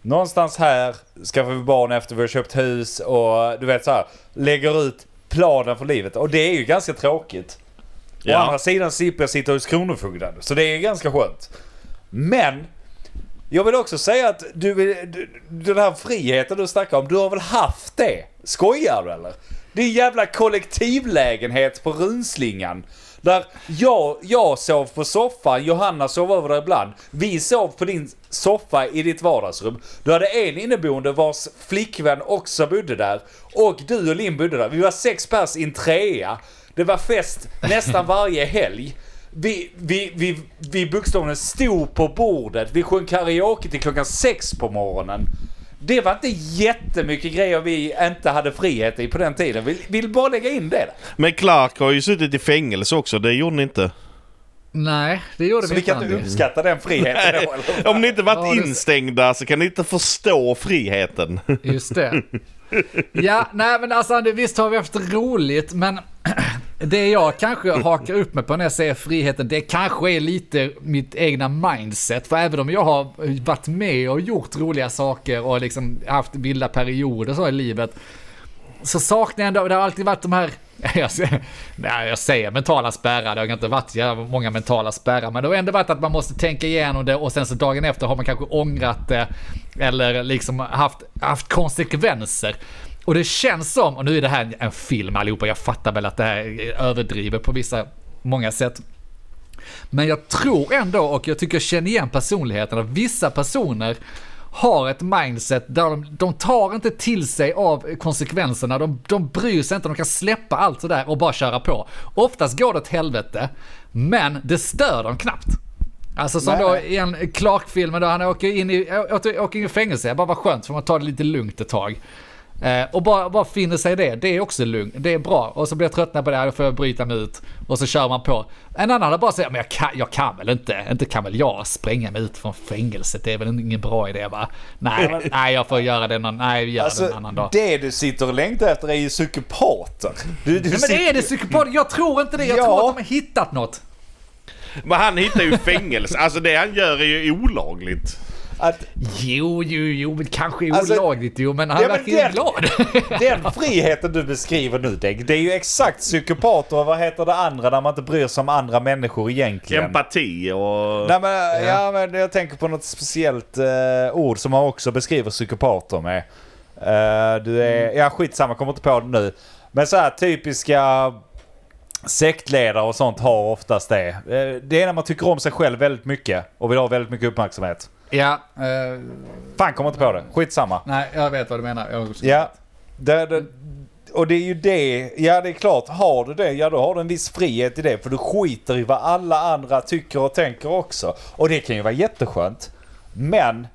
någonstans här skaffar vi barn efter vi har köpt hus och du vet så här, lägger ut planen för livet. Och det är ju ganska tråkigt. Å Ja. andra sidan slipper jag sitta hos Kronofogden, så det är ganska skönt. Men jag vill också säga att du, du, den här friheten du snackar om, du har väl haft det? Skojar du eller? Din jävla kollektivlägenhet på Runslingan. Där jag, jag sov på soffan, Johanna sov över där ibland. Vi sov på din soffa i ditt vardagsrum. Du hade en inneboende vars flickvän också bodde där. Och du och Linn bodde där. Vi var sex pers i en trea. Det var fest nästan varje helg. Vi, vi, vi, vi bokstavligen stod på bordet. Vi sjöng karaoke till klockan sex på morgonen det var inte jättemycket grejer vi inte hade frihet i på den tiden. Vi vill bara lägga in det. Men Clark har ju suttit i fängelse också, det gjorde ni inte. Nej, det gjorde Så vi vi kan inte. inte uppskatta den friheten då. Om ni inte varit Ja, instängda så kan ni inte förstå friheten. Just det. Ja, nej men alltså visst har vi haft roligt, men det jag kanske hakar upp mig på när jag säger friheten, det kanske är lite mitt egna mindset. För även om jag har varit med och gjort roliga saker och liksom haft vilda perioder så i livet, så saknar jag ändå, det har alltid varit de här, jag säger, nej, jag säger mentala spärrar, det har inte varit jävla många mentala spärrar, men det har ändå varit att man måste tänka igenom det och sen så dagen efter har man kanske ångrat det eller liksom haft, haft konsekvenser. Och det känns som, och nu är det här en film allihopa, jag fattar väl att det här är överdrivet på vissa, många sätt. Men jag tror ändå, och jag tycker jag känner igen personligheten, att vissa personer har ett mindset där de, de tar inte till sig av konsekvenserna, de, de bryr sig inte, de kan släppa allt sådär och bara köra på. Oftast går det åt helvete, men det stör dem knappt. Alltså som Nej, då i en Clark-film han åker in i, åker, in i fängelse, bara var skönt för man tar det lite lugnt ett tag. Eh, och bara, bara finner sig i det, det är också lugnt, det är bra. Och så blir jag tröttnad på det, här, då får jag bryta mig ut. Och så kör man på. En annan hade bara sagt, men jag kan, jag kan väl inte, inte kan väl jag spränga mig ut från fängelset, det är väl ingen bra idé va? Nej, nej jag får göra det någon, nej vi gör det en Alltså, annan dag. det du sitter och längtar efter är ju psykopater. Du, du Nej, men det är det psykopat, jag tror inte det, jag Ja. tror att de har hittat något. Men han hittar ju fängelse. Alltså det han gör är ju olagligt. Att Jo, jo, jo, men kanske Alltså, olagligt jo, men han ja, verkar ju glad. den friheten du beskriver nu Deg, det är ju exakt psykopater och vad heter det andra när man inte bryr sig om andra människor egentligen. Empati och... Nej, men, ja. men jag tänker på något speciellt eh, ord som man också beskriver psykopater med. Eh, du är, ja skitsamma, kommer inte på det nu. Men så här typiska sektledare och sånt har oftast det. Eh, det är när man tycker om sig själv väldigt mycket och vill ha väldigt mycket uppmärksamhet. Ja, eh, Fan, kommer inte på det. Skitsamma. nej, jag vet vad du menar. Jag, Ja, det, det, och det är ju det. Ja, det är klart. Har du det, ja då har du en viss frihet i det. För du skiter i vad alla andra tycker och tänker också. Och det kan ju vara jätteskönt. Men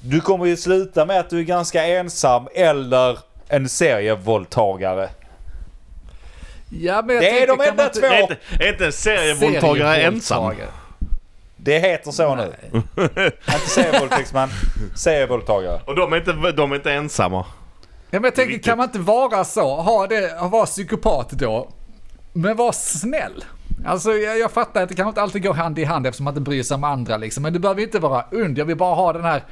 du kommer ju sluta med att du är ganska ensam eller en serievåldtagare. Ja, men jag Det är de enda inte- två. Är inte, är inte en serievåldtagare ensam? Det heter så nu. Inte serievåldtäktsman, serievåldtagare. Och de är inte, de är inte ensamma. Ja, men jag tänker, kan man inte vara så? Ha det, vara psykopat då, men var snäll. Alltså jag, jag fattar att det kan inte alltid gå hand i hand eftersom man inte bryr sig om andra liksom. Men det behöver inte vara und. Jag vill bara ha den här,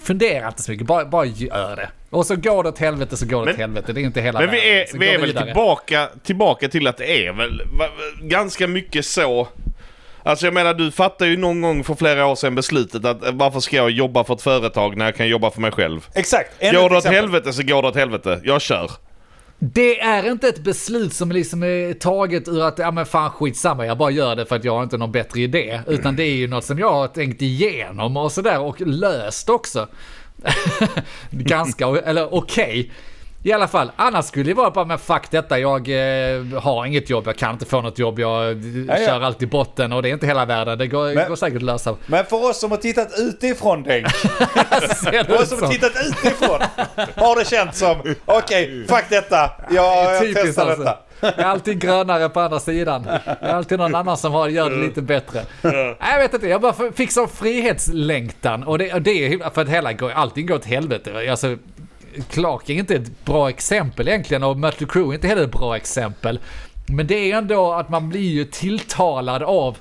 fundera inte så mycket, bara, bara gör det. Och så går det åt helvete så går det Men- åt helvete. Det är inte hela Men vi är, vi är väl vidare. tillbaka, tillbaka till att det är väl va, ganska mycket så. Alltså jag menar du fattar ju någon gång för flera år sedan beslutet att eh, varför ska jag jobba för ett företag när jag kan jobba för mig själv? Exakt. Ännu Går det åt exempel. helvete så går det åt helvete. Jag kör. Det är inte ett beslut som liksom är taget ur att, ja men fan skitsamma, jag bara gör det för att jag har inte någon bättre idé. Utan det är ju något som jag har tänkt igenom och sådär och löst också. Ganska, eller okej. I alla fall, annars skulle det vara bara men fuck detta, jag eh, har inget jobb, jag kan inte få något jobb, jag eh, ja. kör allt i botten och det är inte hela världen, det går, Men- går säkert att lösa. Men för oss som har tittat utifrån Denk. För oss som har tittat utifrån. Har det känts som, okej, fuck detta. Jag, jag testar alltså. detta. Det är alltid grönare på andra sidan. Det är alltid någon annan som har, gör det lite bättre. Jag vet inte, jag bara fick sån frihetslängtan. Och det, och det för att hela allting går åt helvete. Alltså, Clark är inte ett bra exempel egentligen och Mötley Crüe är inte heller ett bra exempel. Men det är ändå att man blir ju tilltalad av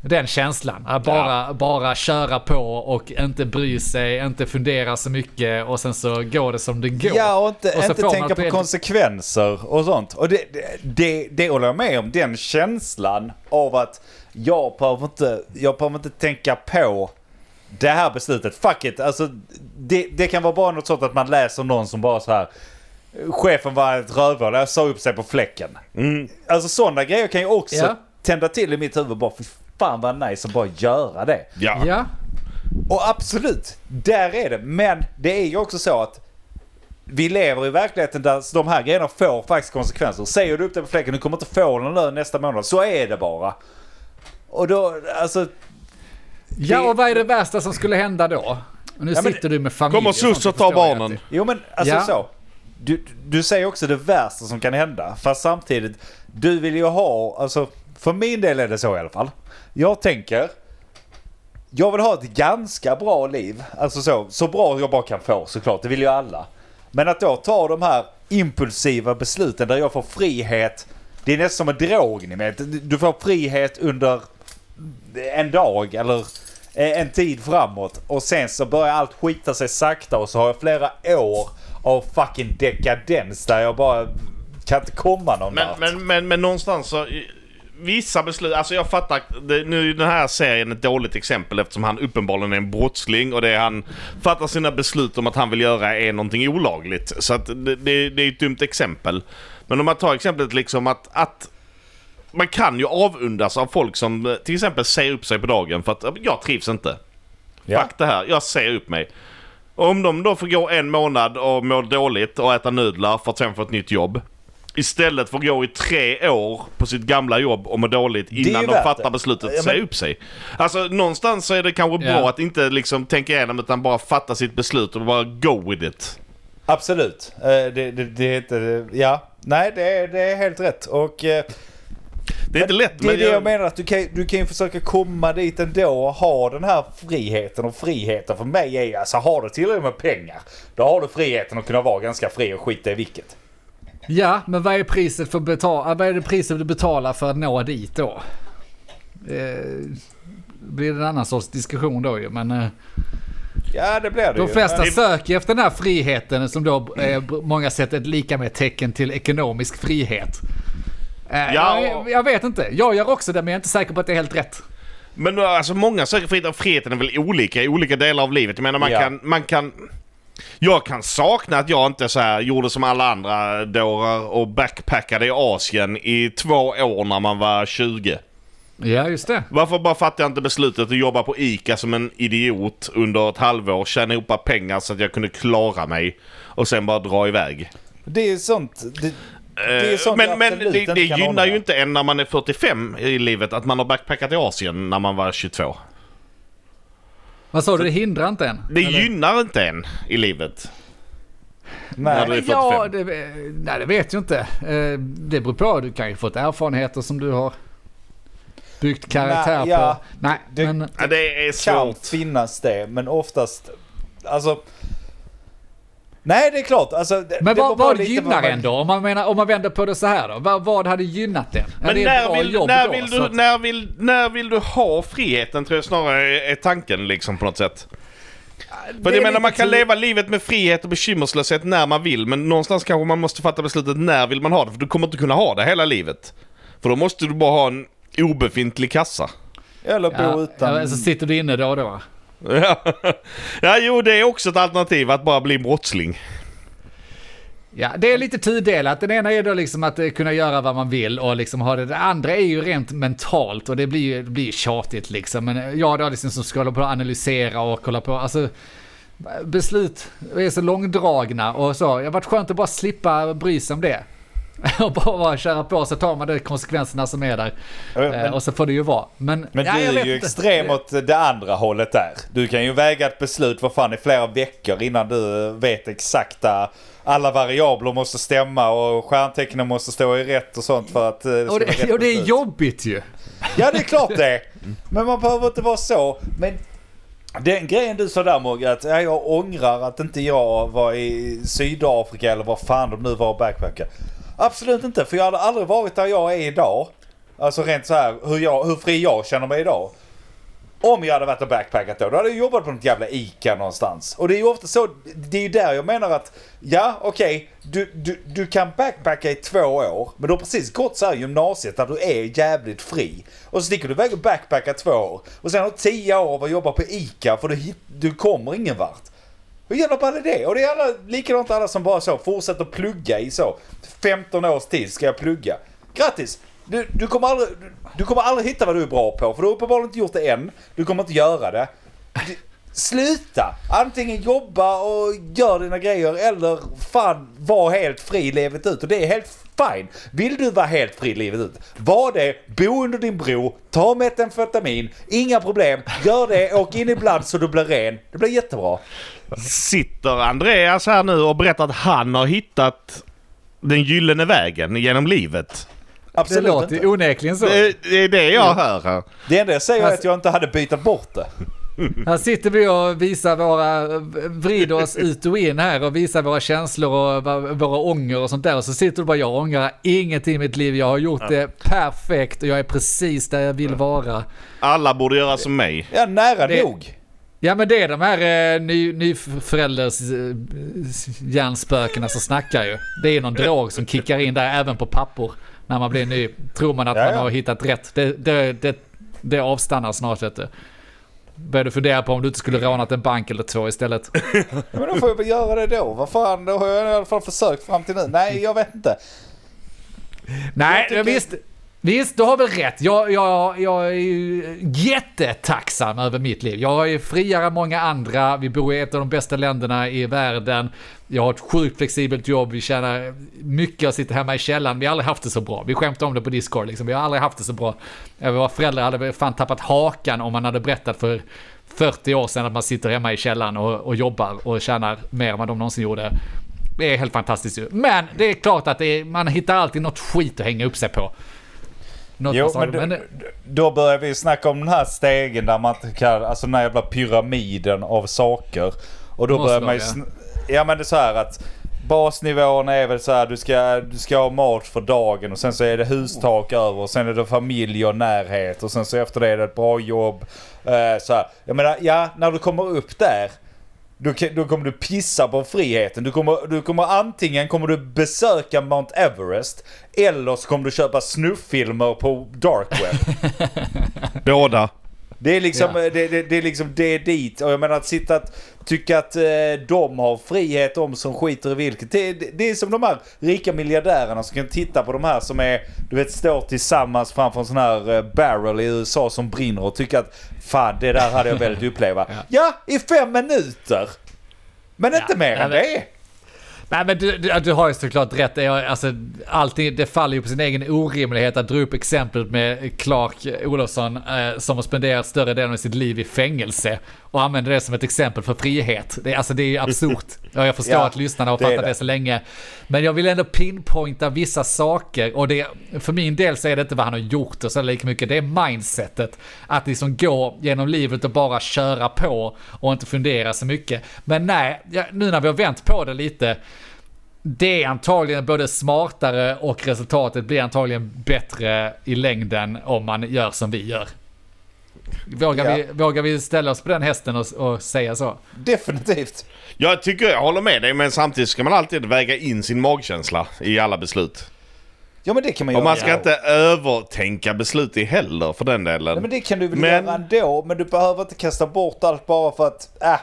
den känslan. Att bara, bara köra på och inte bry sig, inte fundera så mycket och sen så går det som det går. Ja, och inte, Och inte tänka på konsekvenser och sånt. Och det, det, det, det håller jag med om. Den känslan av att jag behöver inte, jag behöver inte tänka på det här beslutet. Fuck it. Alltså, det, det kan vara bara något sånt att man läser någon som bara så här. Chefen var ett rövhål, jag sa upp sig på fläcken. Mm. Alltså sådana grejer kan ju också Ja. tända till i mitt huvud. Bara fy fan vad nice att bara göra det. Ja. Ja, Och absolut, där är det. Men det är ju också så att vi lever i verkligheten där de här grejerna får faktiskt konsekvenser. Säger du upp dig på fläcken, du kommer inte få någon lön nästa månad. Så är det bara. Och då, alltså... Ja, och vad är det värsta som skulle hända då? Och nu Ja, men- sitter du med familj. Kom och sånt, sus och det ta förstår jag barnen. att Jo men alltså Ja. så. Du, du säger också det värsta som kan hända. Fast samtidigt, du vill ju ha, alltså för min del är det så i alla fall. Jag tänker, jag vill ha ett ganska bra liv. Alltså så, så bra jag bara kan få såklart, det vill ju alla. Men att då ta de här impulsiva besluten där jag får frihet. Det är nästan som en drog ni vet. Du får frihet under en dag eller en tid framåt. Och sen så börjar allt skita sig sakta och så har jag flera år av fucking dekadens där jag bara kan inte komma någon Men, men, men, men någonstans så... Vissa beslut, alltså jag fattar, det, nu är den här serien ett dåligt exempel eftersom han uppenbarligen är en brottsling och det han fattar sina beslut om att han vill göra är någonting olagligt. Så att det, det, det är ett dumt exempel. Men om man tar exemplet liksom att, att man kan ju avundas av folk som eh, till exempel säger upp sig på dagen för att "Ja, jag trivs inte. ja. Fuck det här, jag säger upp mig. Och om de då får gå en månad och må dåligt och äta nudlar för att sen få ett nytt jobb. Istället för att gå i tre år på sitt gamla jobb och må dåligt innan de fattar det. beslutet Ja, att men- säga upp sig. Alltså någonstans så är det kanske bra Ja. att inte liksom tänka igenom utan bara fatta sitt beslut och bara go with it. Absolut. Eh, Det, det, det är inte... Ja. Nej, det det är helt rätt. Och... eh, Det är inte lätt Det är men det jag menar att du kan, du kan ju försöka komma dit ändå och ha den här friheten. Och friheten för mig är alltså, har du tillräckligt med pengar. Då har du friheten att kunna vara ganska fri och skita i vilket. Ja, men vad är priset för betala, vad är det priset du betalar för att nå dit då? Eh, blir det en annan sorts diskussion då ju, men eh, Ja, det blir det de ju. flesta Men- söker ju efter den här friheten som då är på många sätt ett lika med tecken till ekonomisk frihet. Eh, Ja. jag, jag vet inte, jag gör också det men jag är inte säker på att det är helt rätt. Men alltså många söker frihet och friheten är väl olika i olika delar av livet. Jag menar man Ja. kan, man kan... Jag kan sakna att jag inte så här gjorde som alla andra dårar och backpackade i Asien i två år när man var 20. Ja, just det. Varför bara fattade jag inte beslutet att jobba på ICA som en idiot under ett halvår, tjäna ihop pengar så att jag kunde klara mig och sen bara dra iväg. Det är sånt. Det, det är sånt men men det, det kan gynnar ju inte en när man är 45 i livet att man har backpackat i Asien när man var 22. Vad sa du, det hindrar inte en? Det Eller? gynnar inte en i livet. Nej. du är 45. Ja, det, nej, det vet jag inte. Eh, Det beror på. Du kan ju fått erfarenheter som du har byggt karaktär Nej, ja, på. Nej, det- men... Ja, det är kan svårt. finnas det, men oftast... Alltså... Nej, det är klart. Alltså, det, Men det vad, vad gynnar man- en då? Om man, menar, om man vänder på det så här då. Vad, vad hade gynnat den? Men när vill, jobb när, då, vill så du, att- när, vill, när vill du ha friheten tror jag snarare är, tanken liksom på något sätt. För Det jag menar man kan leva livet med frihet och bekymmerslöshet när man vill men någonstans kanske man måste fatta beslutet när vill man ha det för du kommer inte kunna ha det hela livet. För då måste du bara ha en obefintlig kassa. Eller bo Ja, utan... ja, så sitter du inne då och då. Ja. ja, jo det är också ett alternativ att bara bli brottsling. Ja, det är lite tudelat. Den ena är då liksom att eh, kunna göra vad man vill och liksom ha det. Det andra är ju rent mentalt och det blir ju det blir tjatigt liksom. Men eh, jag då liksom som ska hålla på och analysera och kolla på, alltså beslut är så långdragna och så. Det har varit skönt att bara slippa bry sig om det. Och bara, köra på så tar man de konsekvenserna som är där. Men- Eh, och så får det ju vara. Men, Men ja, du är ju inte. extrem åt det andra hållet där. Du kan ju väga ett beslut för fan i flera veckor innan du vet exakta... Alla variabler måste stämma och stjärntecknen måste stå i rätt och sånt för att eh, det Och det, och det är jobbigt ju. Ja det är klart det. Men man behöver inte vara så. Men den grejen du sa där Mogge, att ja, jag ångrar att inte jag var i Sydafrika eller var fan de nu var och backpackade. Absolut inte, för jag hade aldrig varit där jag är idag. Alltså rent så här hur, jag, hur fri jag känner mig idag. Om jag hade varit och backpackat då, då hade jag jobbat på något jävla ICA någonstans. Och det är ju ofta så, det är ju där jag menar att, ja okej, du, du, du kan backpacka i två år, men du har precis gått så här gymnasiet där du är jävligt fri. Och så sticker du iväg och backpackar två år. Och sen har du tio år av att jobba på ICA för du, du kommer ingen vart. Hur jävla ball är det? Och det är alla, likadant alla som bara så fortsätter plugga i så 15 års tid ska jag plugga. Grattis! Du, du, kommer aldrig, du, du kommer aldrig hitta vad du är bra på för du har uppenbarligen inte gjort det än. Du kommer inte göra det. Du, Sluta! Antingen jobba och gör dina grejer eller fan var helt fri livet ut. Och det är helt fine. Vill du vara helt fri livet ut, var det, bo under din bro, ta metamfetamin, inga problem. Gör det, åk in ibland så du blir ren. Det blir jättebra. Sitter Andreas här nu och berättar att han har hittat den gyllene vägen genom livet? Det Absolut låter inte. onekligen så. Det, det är det jag hör här. Det enda jag säger är att jag inte hade bytt bort det. Här sitter vi och visar våra, vrider oss ut och in här och visar våra känslor och våra ånger och sånt där. Och så sitter du bara, jag ångrar ingenting i mitt liv. Jag har gjort det perfekt och jag är precis där jag vill vara. Alla borde göra som mig. Ja, nära Det- nog. Ja men det är de här eh, ny, nyförälders eh, hjärnspökena som snackar ju. Det är någon drog som kickar in där även på pappor. När man blir ny. Tror man att Ja, man har hittat rätt. Det, det, det, det avstannar snart vet du. Börjar du fundera på om du inte skulle rånat en bank eller två istället. Men då får jag väl göra det då. Vad fan, då har jag i alla fall försökt fram till nu. Nej, jag vet inte. Nej, Jag tycker- visst. Visst, du har väl rätt. Jag, jag, jag är ju jättetacksam över mitt liv. Jag är friare än många andra. Vi bor i ett av de bästa länderna i världen. Jag har ett sjukt flexibelt jobb. Vi tjänar mycket. och sitter hemma i källaren. Vi har aldrig haft det så bra. Vi skämtar om det på Discord. Liksom. Vi har aldrig haft det så bra. Våra föräldrar hade fan tappat hakan om man hade berättat för 40 år sedan att man sitter hemma i källaren och, och jobbar och tjänar mer än vad de någonsin gjorde. Det är helt fantastiskt ju. Men det är klart att det är, man hittar alltid något skit att hänga upp sig på. Något Jo, men då, men, då börjar vi snacka om den här stegen där man kan, alltså den här jävla pyramiden av saker. Och då börjar man ju, ja men det är så här att basnivån är väl så här, du ska, du ska ha mat för dagen och sen så är det hustak över och sen är det familj och närhet och sen så efter det är det ett bra jobb. Eh, så här. Jag menar, ja när du kommer upp där då, då kommer du pissa på friheten. Du kommer, du kommer antingen kommer du besöka Mount Everest eller så kommer du köpa snufffilmer på dark web. Båda. Det är liksom, Ja. det, det, det är liksom det är dit. Och jag menar att sitta att tycka att eh, de har frihet, de som skiter i vilket. Det, det, det är som de här rika miljardärerna som kan titta på de här som är, du vet, står tillsammans framför en sån här eh, barrel i USA som brinner och tycker att fan det där hade jag velat uppleva. ja. i fem minuter! Men inte mer än det. Nej men du, du, du har ju såklart rätt. Det, alltså, allting, det faller ju på sin egen orimlighet att dra upp exemplet med Clark Olofsson eh, som har spenderat större delen av sitt liv i fängelse och använder det som ett exempel för frihet. Det, alltså, det är ju absurt. Och jag förstår Ja, att lyssnarna har fattat det. det. så länge. Men jag vill ändå pinpointa vissa saker och det, för min del så är det inte vad han har gjort och så lika mycket. Det är mindsetet. Att liksom gå genom livet och bara köra på och inte fundera så mycket. Men nej, ja, nu när vi har vänt på det lite det är antagligen både smartare och resultatet blir antagligen bättre i längden om man gör som vi gör. Vågar, Ja. vi, vågar vi ställa oss på den hästen och, och säga så? Definitivt. Jag tycker jag håller med dig men samtidigt ska man alltid väga in sin magkänsla i alla beslut. Ja men det kan man Och göra. man ska inte övertänka beslut i heller för den delen. Nej, men det kan du väl Men- göra ändå. Men du behöver inte kasta bort allt bara för att äh,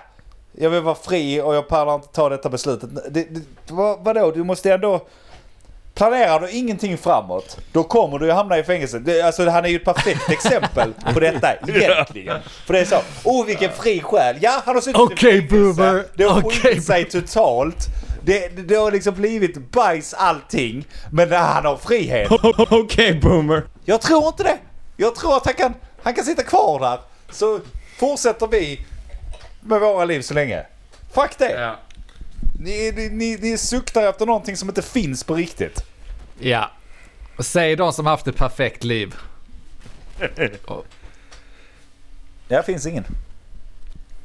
jag vill vara fri och jag pallar inte ta detta beslutet. Det, det, vad, vadå? Du måste ändå... Planerar du ingenting framåt, då kommer du ju hamna i fängelse. Det, alltså han är ju ett perfekt exempel på detta egentligen. För det är så, oh vilken fri själ. Ja, han har suttit Okej, i fängelse. boomer. Det har skitit sig totalt. Det, det, det har liksom blivit bajs allting. Men han har frihet. Okej boomer. Jag tror inte det. Jag tror att han kan, han kan sitta kvar där. Så fortsätter vi med våra liv så länge. Fuck det. Ja. Ni, ni, ni, ni suktar efter någonting som inte finns på riktigt. ja. Säg de som haft ett perfekt liv. Det finns ingen.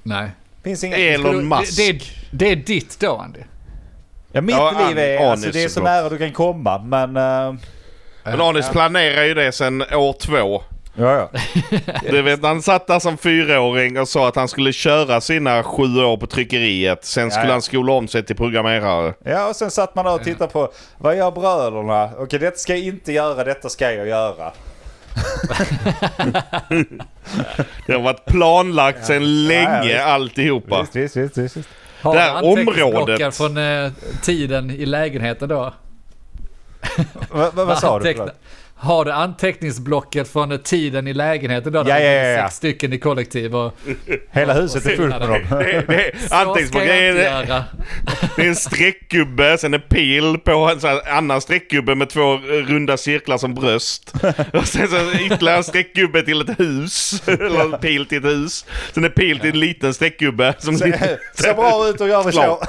Nej. Finns ingen. Elon Det, Musk. det, det är ditt då Andy. Ja, mitt Ja, liv är, Anis alltså, det är så nära du kan komma. Men... eh, Men Anis planerar ju det sedan år två. Ja, ja. Du vet han satt där som fyraåring och sa att han skulle köra sina sju år på tryckeriet. Sen skulle Ja, ja. han skola om sig till programmerare. Ja, och sen satt man där och tittade på vad gör bröderna? Okej, detta ska jag inte göra, detta ska jag göra. Det har varit planlagt sedan Ja, länge visst. alltihopa. Visst, visst, visst, visst, visst. Har Det här området. från eh, tiden i lägenheten då? Va, va, vad sa du? Har du anteckningsblocket från tiden i lägenheten då? Ja, ja, är ja, ja. Sex stycken i kollektiv och... Hela huset är fullt med dem. Det, det, anteckningsblock, det, är- det är en streckgubbe, sen en pil på en sån här annan streckgubbe med två runda cirklar som bröst. Och sen så ytterligare en streckgubbe till ett hus. Eller en pil till ett hus. Sen en pil till en liten streckgubbe. Som Ser ser bra ut och gör vi så.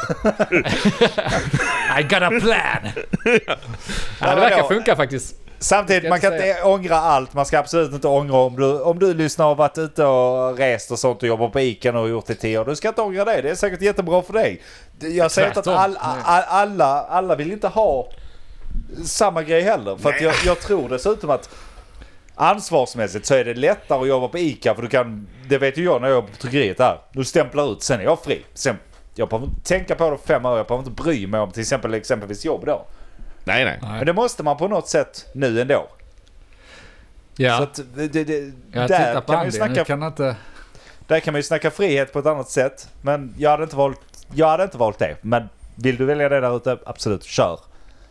I got a plan! ja, det verkar funka faktiskt. Samtidigt, man kan inte inte ångra allt. Man ska absolut inte ångra om du, om du lyssnar och varit ute och rest och sånt och jobbar på Ica och gjort det i tio år. Du ska inte ångra det. Det är säkert jättebra för dig. Jag säger inte att all, all, alla, alla vill inte ha samma grej heller. För att jag, jag tror dessutom att ansvarsmässigt så är det lättare att jobba på Ica för du kan, det vet ju jag när jag jobbar på tryckeriet där. Du stämplar ut, sen är jag fri. Sen, jag behöver inte tänka på det fem år, jag behöver inte bry mig om till exempel exempelvis jobb då. Nej, nej. Men det måste man på något sätt nu ändå. Så Ja, att det, det, jag där, tittar kan på man ju Andy. snacka, kan inte... där kan man ju snacka frihet på ett annat sätt. Men jag hade inte valt, jag hade inte valt det. Men vill du välja det där ute, absolut, kör.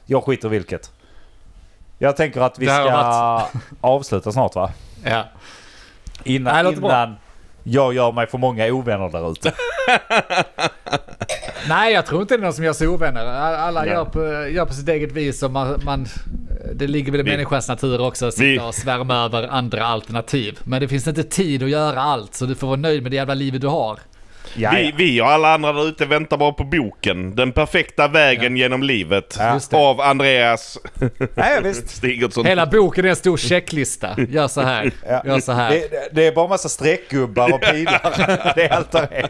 Jag skiter vilket. Jag tänker att vi ska har avsluta snart va? Ja. Innan, Nej, bra. innan jag gör mig för många ovänner där ute. Nej, jag tror inte det är någon som gör sig ovänner. Alla Nej. gör på, gör på sitt eget vis och man, man, det ligger väl i människans natur också att sitta Vi- och svärma över andra alternativ. Men det finns inte tid att göra allt, så du får vara nöjd med det jävla livet du har. Ja, Vi, ja. vi och alla andra där ute väntar bara på boken. Den perfekta vägen genom livet. Ja. Av Andreas Nej, visst. Stigertsson. Hela boken är en stor checklista. Gör så här, Ja. gör så här. Det, det- det är bara massa streckgubbar och pilar. det är allt det är.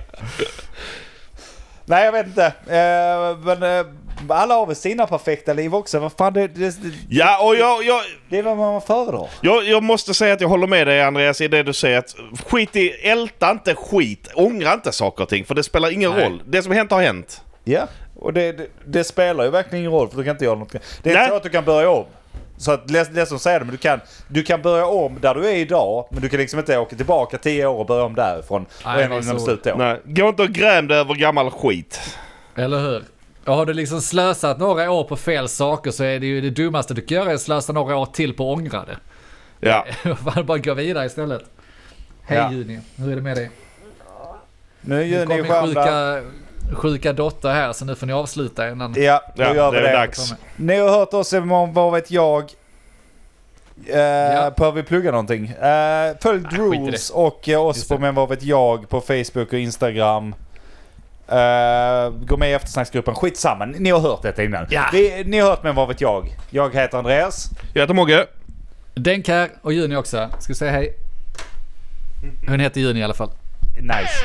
Nej, jag vet inte. Eh, men eh, alla har väl sina perfekta liv också. Vad fan, det, det, Ja, och jag, jag, det är vad man föredrar. jag, jag måste säga att jag håller med dig Andreas i det du säger. Att skit i, älta inte skit. Ångra inte saker och ting. För det spelar ingen Nej. roll. Det som hänt har hänt. Ja, och det, det, det spelar ju verkligen ingen roll för du kan inte göra något. Det är inte så att du kan börja om. Så att läs, läs som säger det, men du kan, du kan börja om där du är idag. Men du kan liksom inte åka tillbaka tio år och börja om därifrån. Nej, och en det är innan det så- slutar år. Nej, gå inte och gräm dig över gammal skit. Eller hur? Och har du liksom slösat några år på fel saker så är det ju det dummaste du kan göra är att slösa några år till på att ångra det. Ja. Bara gå vidare istället. Hej Ja. Juni, hur är det med dig? Nu är Juni kom min skärm där. Sjuka, dotter här så nu får ni avsluta innan... Ja, då Ja, gör vi det det. är dags. Ni har hört oss imorgon, vad vet jag. Uh, Behöver vi plugga någonting? Uh, följ i Rules och uh, oss på det. Men vad vet jag på Facebook och Instagram. Uh, gå med i eftersnacksgruppen. Skitsamma, ni ni har hört detta innan. Ja. Vi, ni har hört Men vad vet jag. Jag heter Andreas. Jag heter Mogge. Denk här och Juni också. Ska vi säga hej? Hon heter Juni i alla fall. Nice.